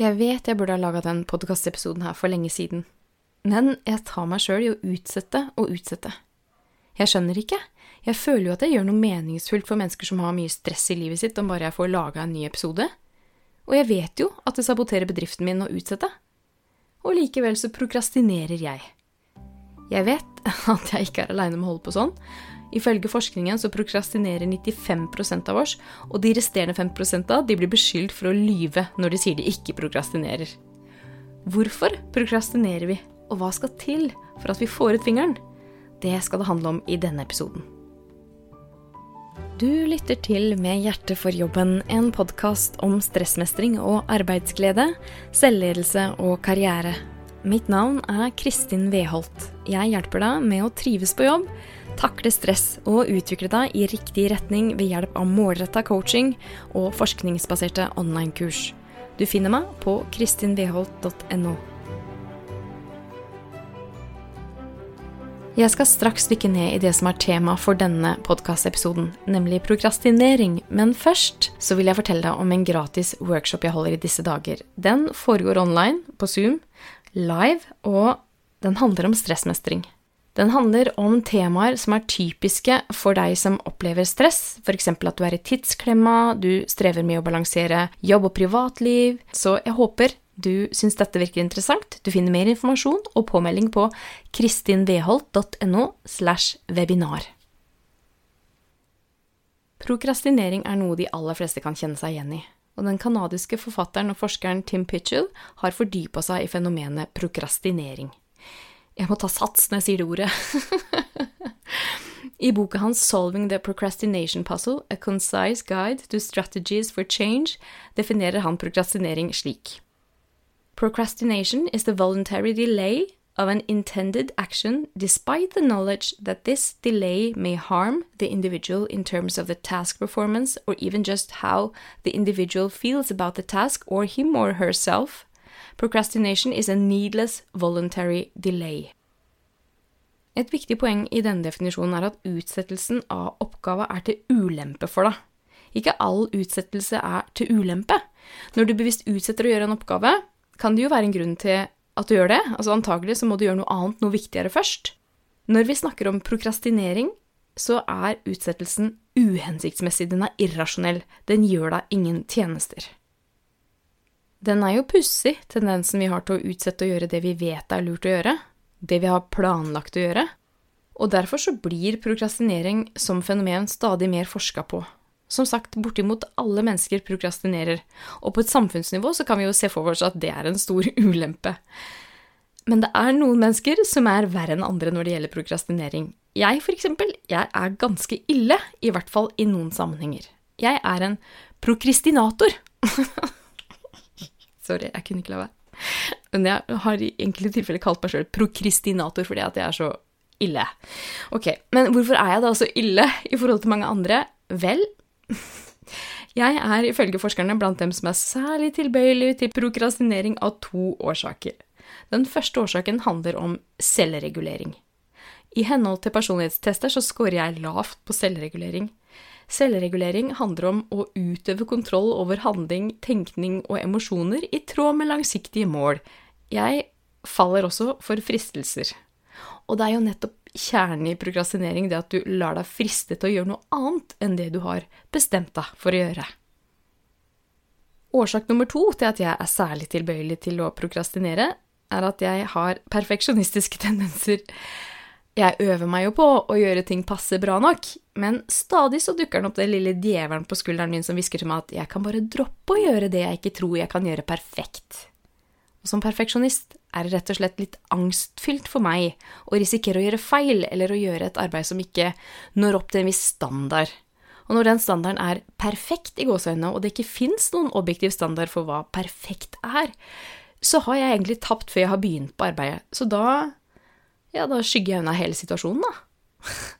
Jeg vet jeg burde ha laga den podkastepisoden her for lenge siden, men jeg tar meg sjøl i å utsette og utsette. Jeg skjønner ikke. Jeg føler jo at jeg gjør noe meningsfullt for mennesker som har mye stress i livet sitt, om bare jeg får laga en ny episode. Og jeg vet jo at det saboterer bedriften min å utsette. Og likevel så prokrastinerer jeg. Jeg vet at jeg ikke er aleine med å holde på sånn. Ifølge forskningen så prokrastinerer 95% av oss, og de resterende 5 av de blir beskyldt for å lyve når de sier de ikke prokrastinerer. Hvorfor prokrastinerer vi, og hva skal til for at vi får ut fingeren? Det skal det handle om i denne episoden. Du lytter til Med hjertet for jobben, en podkast om stressmestring og arbeidsglede, selvledelse og karriere. Mitt navn er Kristin Weholt. Jeg hjelper deg med å trives på jobb, takle stress og utvikle deg i riktig retning ved hjelp av målretta coaching og forskningsbaserte online-kurs. Du finner meg på kristinweholt.no. Jeg skal straks dykke ned i det som er tema for denne podkastepisoden, nemlig prokrastinering, men først så vil jeg fortelle deg om en gratis workshop jeg holder i disse dager. Den foregår online, på Zoom, live, og den handler om stressmestring. Den handler om temaer som er typiske for deg som opplever stress, f.eks. at du er i tidsklemma, du strever med å balansere jobb og privatliv, så jeg håper du syns dette virker interessant, du finner mer informasjon og påmelding på kristinveholt.no slash webinar. Prokrastinering er noe de aller fleste kan kjenne seg igjen i, og den canadiske forfatteren og forskeren Tim Pitchell har fordypa seg i fenomenet prokrastinering. Jeg må ta sats når jeg sier det ordet. I boka hans Solving the Procrastination Puzzle, A Concise Guide to Strategies for Change, definerer han prokrastinering slik. Procrastination is the voluntary delay of an intended action despite the knowledge that this delay may harm the individual in terms of the task performance or even just how the individual feels about the task or him or herself. Procrastination is a needless voluntary delay. Et viktig poeng i denne definisjonen er at utsettelsen av oppgava er til ulempe for deg. Ikke all utsettelse er til ulempe. Når du bevisst utsetter å gjøre en oppgave, kan det jo være en grunn til at du gjør det. Altså antagelig så må du gjøre noe annet, noe viktigere først. Når vi snakker om prokrastinering, så er utsettelsen uhensiktsmessig, den er irrasjonell, den gjør deg ingen tjenester. Den er jo pussig, tendensen vi har til å utsette å gjøre det vi vet er lurt å gjøre, det vi har planlagt å gjøre, og derfor så blir prokrastinering som fenomen stadig mer forska på, som sagt, bortimot alle mennesker prokrastinerer, og på et samfunnsnivå så kan vi jo se for oss at det er en stor ulempe. Men det er noen mennesker som er verre enn andre når det gjelder prokrastinering. Jeg, for eksempel, jeg er ganske ille, i hvert fall i noen sammenhenger. Jeg er en prokristinator. Sorry, jeg kunne ikke la være. Men jeg har i enkelte tilfeller kalt meg sjøl prokristinator fordi at jeg er så ille. Ok, men hvorfor er jeg da så ille i forhold til mange andre? Vel, jeg er ifølge forskerne blant dem som er særlig tilbøyelig til prokrastinering av to årsaker. Den første årsaken handler om selvregulering. I henhold til personlighetstester så scorer jeg lavt på selvregulering. Selvregulering handler om å utøve kontroll over handling, tenkning og emosjoner i tråd med langsiktige mål. Jeg faller også for fristelser. Og det er jo nettopp kjernen i prokrastinering det at du lar deg friste til å gjøre noe annet enn det du har bestemt deg for å gjøre. Årsak nummer to til at jeg er særlig tilbøyelig til å prokrastinere, er at jeg har perfeksjonistiske tendenser. Jeg øver meg jo på å gjøre ting passe bra nok, men stadig så dukker den opp den lille djevelen på skulderen min som hvisker til meg at jeg kan bare droppe å gjøre det jeg ikke tror jeg kan gjøre perfekt. Og som perfeksjonist er det rett og slett litt angstfylt for meg å risikere å gjøre feil eller å gjøre et arbeid som ikke når opp til en viss standard. Og når den standarden er perfekt i gåseøynene, og det ikke fins noen objektiv standard for hva perfekt er, så har jeg egentlig tapt før jeg har begynt på arbeidet. Så da ja, da skygger jeg unna hele situasjonen, da.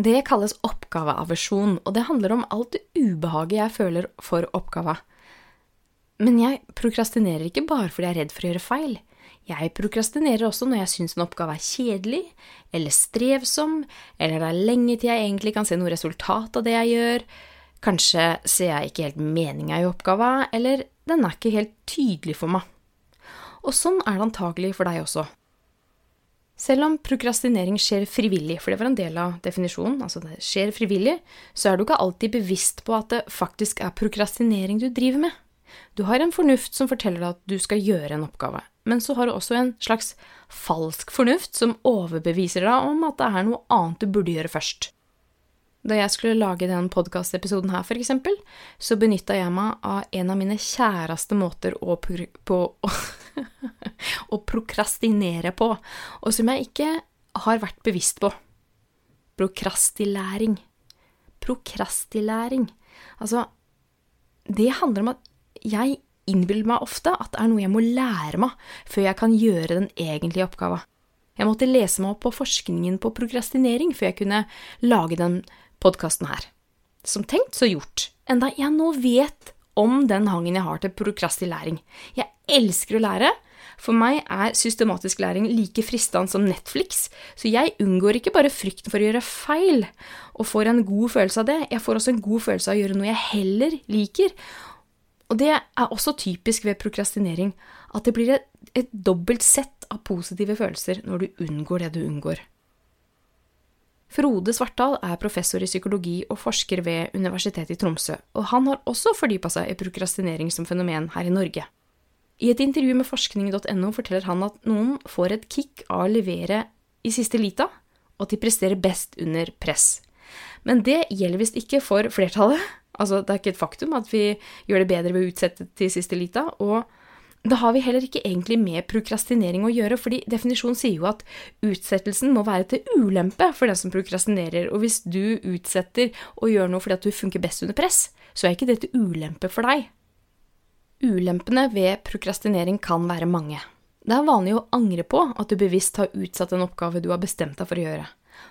Det kalles oppgaveaversjon, og det handler om alt det ubehaget jeg føler for oppgava. Men jeg prokrastinerer ikke bare fordi jeg er redd for å gjøre feil. Jeg prokrastinerer også når jeg syns en oppgave er kjedelig, eller strevsom, eller det er lenge til jeg egentlig kan se noe resultat av det jeg gjør. Kanskje ser jeg ikke helt meninga i oppgava, eller den er ikke helt tydelig for meg. Og sånn er det antagelig for deg også. Selv om prokrastinering skjer frivillig, for det var en del av definisjonen, altså det skjer frivillig, så er du ikke alltid bevisst på at det faktisk er prokrastinering du driver med. Du har en fornuft som forteller deg at du skal gjøre en oppgave, men så har du også en slags falsk fornuft som overbeviser deg om at det er noe annet du burde gjøre først. Da jeg skulle lage den podkastepisoden her, eksempel, så benytta jeg meg av en av mine kjæreste måter å, på, å, å prokrastinere på, og som jeg ikke har vært bevisst på. Prokrastilæring. Prokrastilæring. Altså, det handler om at jeg innbiller meg ofte at det er noe jeg må lære meg før jeg kan gjøre den egentlige oppgava. Jeg måtte lese meg opp på forskningen på prokrastinering før jeg kunne lage den podkasten her. Som tenkt, så gjort. Enda jeg nå vet om den hangen jeg har til prokrastilæring. Jeg elsker å lære. For meg er systematisk læring like fristende som Netflix, så jeg unngår ikke bare frykten for å gjøre feil, og får en god følelse av det, jeg får også en god følelse av å gjøre noe jeg heller liker. Og det er også typisk ved prokrastinering, at det blir et, et dobbelt sett av positive følelser når du unngår det du unngår. Frode Svartdal er professor i psykologi og forsker ved Universitetet i Tromsø, og han har også fordypa seg i prokrastinering som fenomen her i Norge. I et intervju med forskning.no forteller han at noen får et kick av å levere i siste lita, og at de presterer best under press. Men det gjelder visst ikke for flertallet. Altså, det er ikke et faktum at vi gjør det bedre ved å utsette til siste lita, og da har vi heller ikke egentlig med prokrastinering å gjøre, fordi definisjonen sier jo at utsettelsen må være til ulempe for den som prokrastinerer, og hvis du utsetter og gjør noe fordi at du funker best under press, så er ikke det til ulempe for deg. Ulempene ved prokrastinering kan være mange. Det er vanlig å angre på at du bevisst har utsatt en oppgave du har bestemt deg for å gjøre.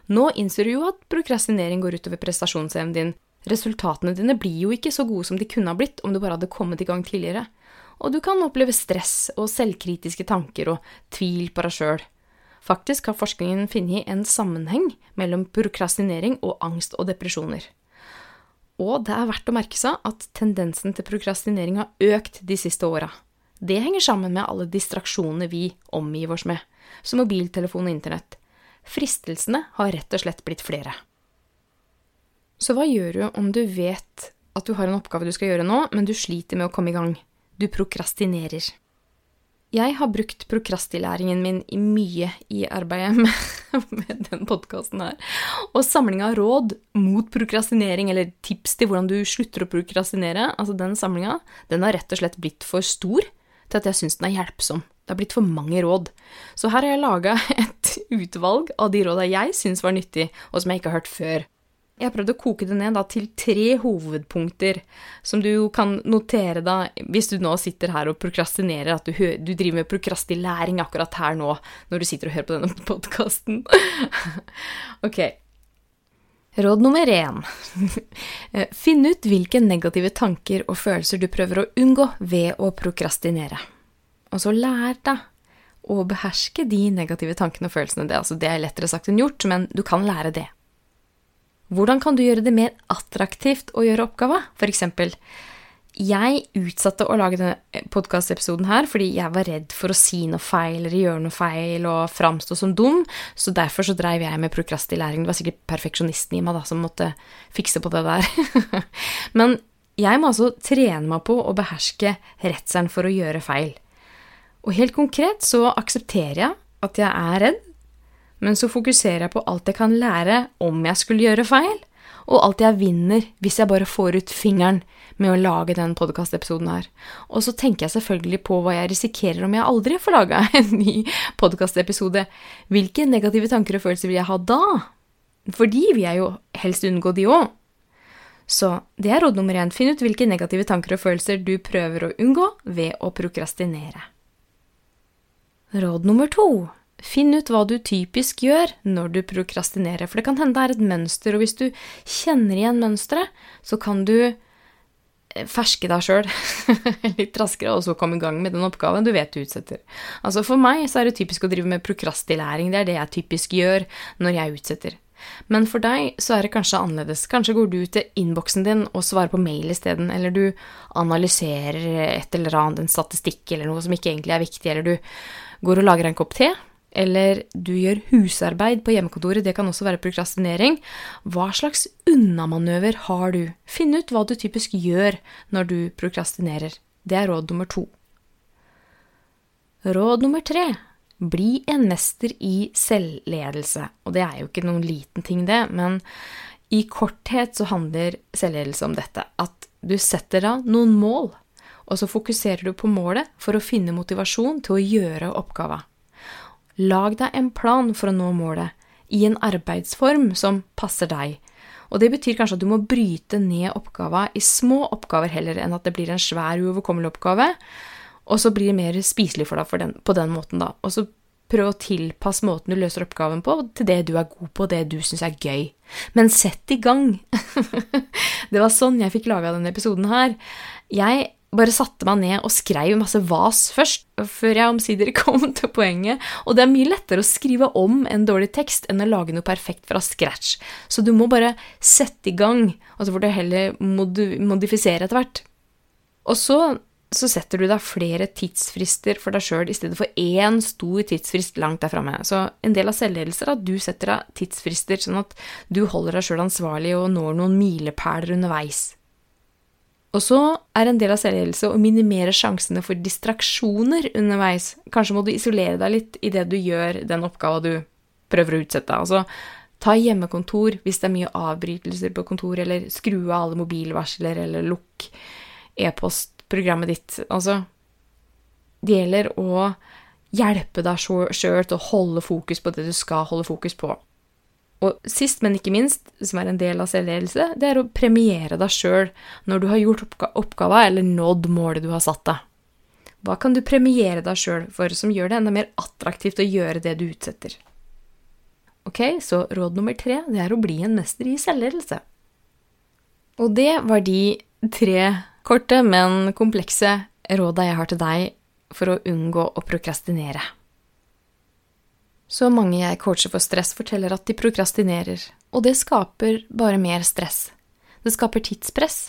Nå innser du jo at prokrastinering går utover prestasjonsevnen din. Resultatene dine blir jo ikke så gode som de kunne ha blitt om du bare hadde kommet i gang tidligere og du kan oppleve stress og selvkritiske tanker og tvil på deg sjøl. Faktisk har forskningen funnet en sammenheng mellom prokrastinering og angst og depresjoner. Og det er verdt å merke seg at tendensen til prokrastinering har økt de siste åra. Det henger sammen med alle distraksjonene vi omgir oss med, som mobiltelefon og internett. Fristelsene har rett og slett blitt flere. Så hva gjør du om du vet at du har en oppgave du skal gjøre nå, men du sliter med å komme i gang? Du prokrastinerer. Jeg har brukt prokrastilæringen min i mye i arbeidet med, med den podkasten her. Og samlinga råd mot prokrastinering, eller tips til hvordan du slutter å prokrastinere, altså den samlinga, den har rett og slett blitt for stor til at jeg syns den er hjelpsom. Det har blitt for mange råd. Så her har jeg laga et utvalg av de råda jeg syns var nyttig, og som jeg ikke har hørt før. Jeg har prøvd å koke det ned da, til tre hovedpunkter, som du kan notere da, hvis du nå sitter her og prokrastinerer, at du, du driver med prokrastilæring akkurat her nå, når du sitter og hører på denne podkasten. ok. Råd nummer én. Finn ut hvilke negative tanker og følelser du prøver å unngå ved å prokrastinere. Og så lær deg å beherske de negative tankene og følelsene. Det, altså, det er lettere sagt enn gjort, men du kan lære det. Hvordan kan du gjøre det mer attraktivt å gjøre oppgava? Eksempel, jeg utsatte å lage denne podkastepisoden her fordi jeg var redd for å si noe feil eller gjøre noe feil og framstå som dum, så derfor så dreiv jeg med prokrastilæring. Det var sikkert perfeksjonisten i meg da som måtte fikse på det der. Men jeg må altså trene meg på å beherske redselen for å gjøre feil. Og helt konkret så aksepterer jeg at jeg er redd, men så fokuserer jeg på alt jeg kan lære om jeg skulle gjøre feil, og alt jeg vinner hvis jeg bare får ut fingeren med å lage den podkastepisoden her. Og så tenker jeg selvfølgelig på hva jeg risikerer om jeg aldri får laga en ny podkastepisode. Hvilke negative tanker og følelser vil jeg ha da? Fordi vil jeg jo helst unngå de òg. Så det er råd nummer én. Finn ut hvilke negative tanker og følelser du prøver å unngå ved å prokrastinere. Råd nummer to Finn ut hva du typisk gjør når du prokrastinerer, for det kan hende det er et mønster, og hvis du kjenner igjen mønsteret, så kan du eh, ferske deg sjøl litt raskere, og så komme i gang med den oppgaven du vet du utsetter. Altså For meg så er det typisk å drive med prokrastilæring, det er det jeg typisk gjør når jeg utsetter. Men for deg så er det kanskje annerledes. Kanskje går du til innboksen din og svarer på mail isteden, eller du analyserer et eller annet, en statistikk eller noe som ikke egentlig er viktig, eller du går og lager en kopp te, eller du gjør husarbeid på hjemmekontoret, det kan også være prokrastinering. Hva slags unnamanøver har du? Finn ut hva du typisk gjør når du prokrastinerer. Det er råd nummer to. Råd nummer tre bli en mester i selvledelse. Og det er jo ikke noen liten ting, det, men i korthet så handler selvledelse om dette. At du setter deg noen mål, og så fokuserer du på målet for å finne motivasjon til å gjøre oppgava. Lag deg en plan for å nå målet, i en arbeidsform som passer deg. Og det betyr kanskje at du må bryte ned oppgava i små oppgaver heller enn at det blir en svær, uoverkommelig oppgave. Og så blir det mer spiselig for deg for den, på den måten, da. Og så prøv å tilpasse måten du løser oppgaven på, til det du er god på, det du syns er gøy. Men sett i gang! det var sånn jeg fikk laga denne episoden her. Jeg bare satte meg ned og skrev masse vas først, før jeg omsider kom til poenget, og det er mye lettere å skrive om en dårlig tekst enn å lage noe perfekt fra scratch, så du må bare sette i gang, og så får du heller modifisere etter hvert. Og så så setter du deg flere tidsfrister for deg sjøl i stedet for én stor tidsfrist langt der framme. Så en del av selvledelse er at du setter deg tidsfrister, sånn at du holder deg sjøl ansvarlig og når noen milepæler underveis. Og så er en del av selvledelse å minimere sjansene for distraksjoner underveis. Kanskje må du isolere deg litt i det du gjør den oppgava du prøver å utsette. Altså, ta hjemmekontor hvis det er mye avbrytelser på kontoret, eller skru av alle mobilvarsler, eller lukk e-postprogrammet ditt. Altså, det gjelder å hjelpe deg sjøl til å holde fokus på det du skal holde fokus på. Og sist, men ikke minst, som er en del av selvledelse, det er å premiere deg sjøl når du har gjort oppga oppgava eller nådd målet du har satt deg. Hva kan du premiere deg sjøl for som gjør det enda mer attraktivt å gjøre det du utsetter? Ok, så råd nummer tre, det er å bli en mester i selvledelse. Og det var de tre Korte, men komplekse råda jeg har til deg for å unngå å prokrastinere. Så mange jeg coacher for stress, forteller at de prokrastinerer, og det skaper bare mer stress. Det skaper tidspress,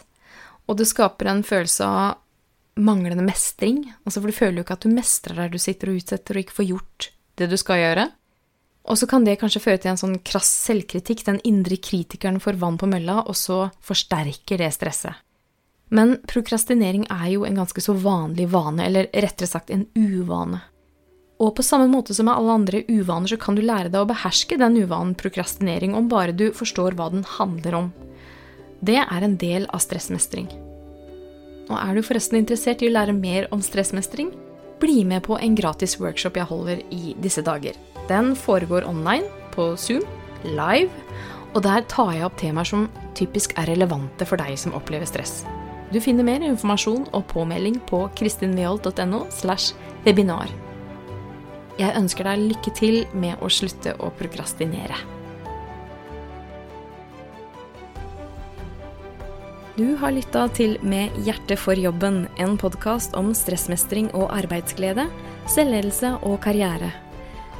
og det skaper en følelse av manglende mestring, altså for du føler jo ikke at du mestrer der du sitter og utsetter og ikke får gjort det du skal gjøre. Og så kan det kanskje føre til en sånn krass selvkritikk, den indre kritikeren får vann på mølla, og så forsterker det stresset. Men prokrastinering er jo en ganske så vanlig vane, eller rettere sagt en uvane. Og på samme måte som med alle andre uvaner, så kan du lære deg å beherske den uvanen prokrastinering om bare du forstår hva den handler om. Det er en del av stressmestring. Og er du forresten interessert i å lære mer om stressmestring? Bli med på en gratis workshop jeg holder i disse dager. Den foregår online, på Zoom, live, og der tar jeg opp temaer som typisk er relevante for deg som opplever stress. Du finner mer informasjon og påmelding på kristinveholt.no slash webinar. Jeg ønsker deg lykke til med å slutte å prokrastinere. Du har lytta til Med hjertet for jobben, en podkast om stressmestring og arbeidsglede, selvledelse og karriere.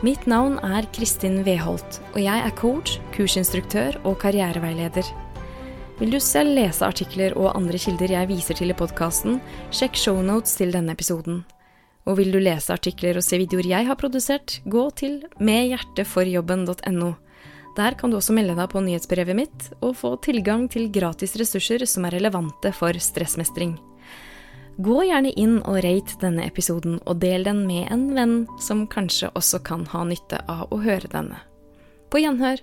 Mitt navn er Kristin Weholt, og jeg er coach, kursinstruktør og karriereveileder. Vil du selv lese artikler og andre kilder jeg viser til i podkasten, sjekk shownotes til denne episoden. Og vil du lese artikler og se videoer jeg har produsert, gå til medhjerteforjobben.no. Der kan du også melde deg på nyhetsbrevet mitt og få tilgang til gratis ressurser som er relevante for stressmestring. Gå gjerne inn og rate denne episoden, og del den med en venn som kanskje også kan ha nytte av å høre denne. På gjenhør!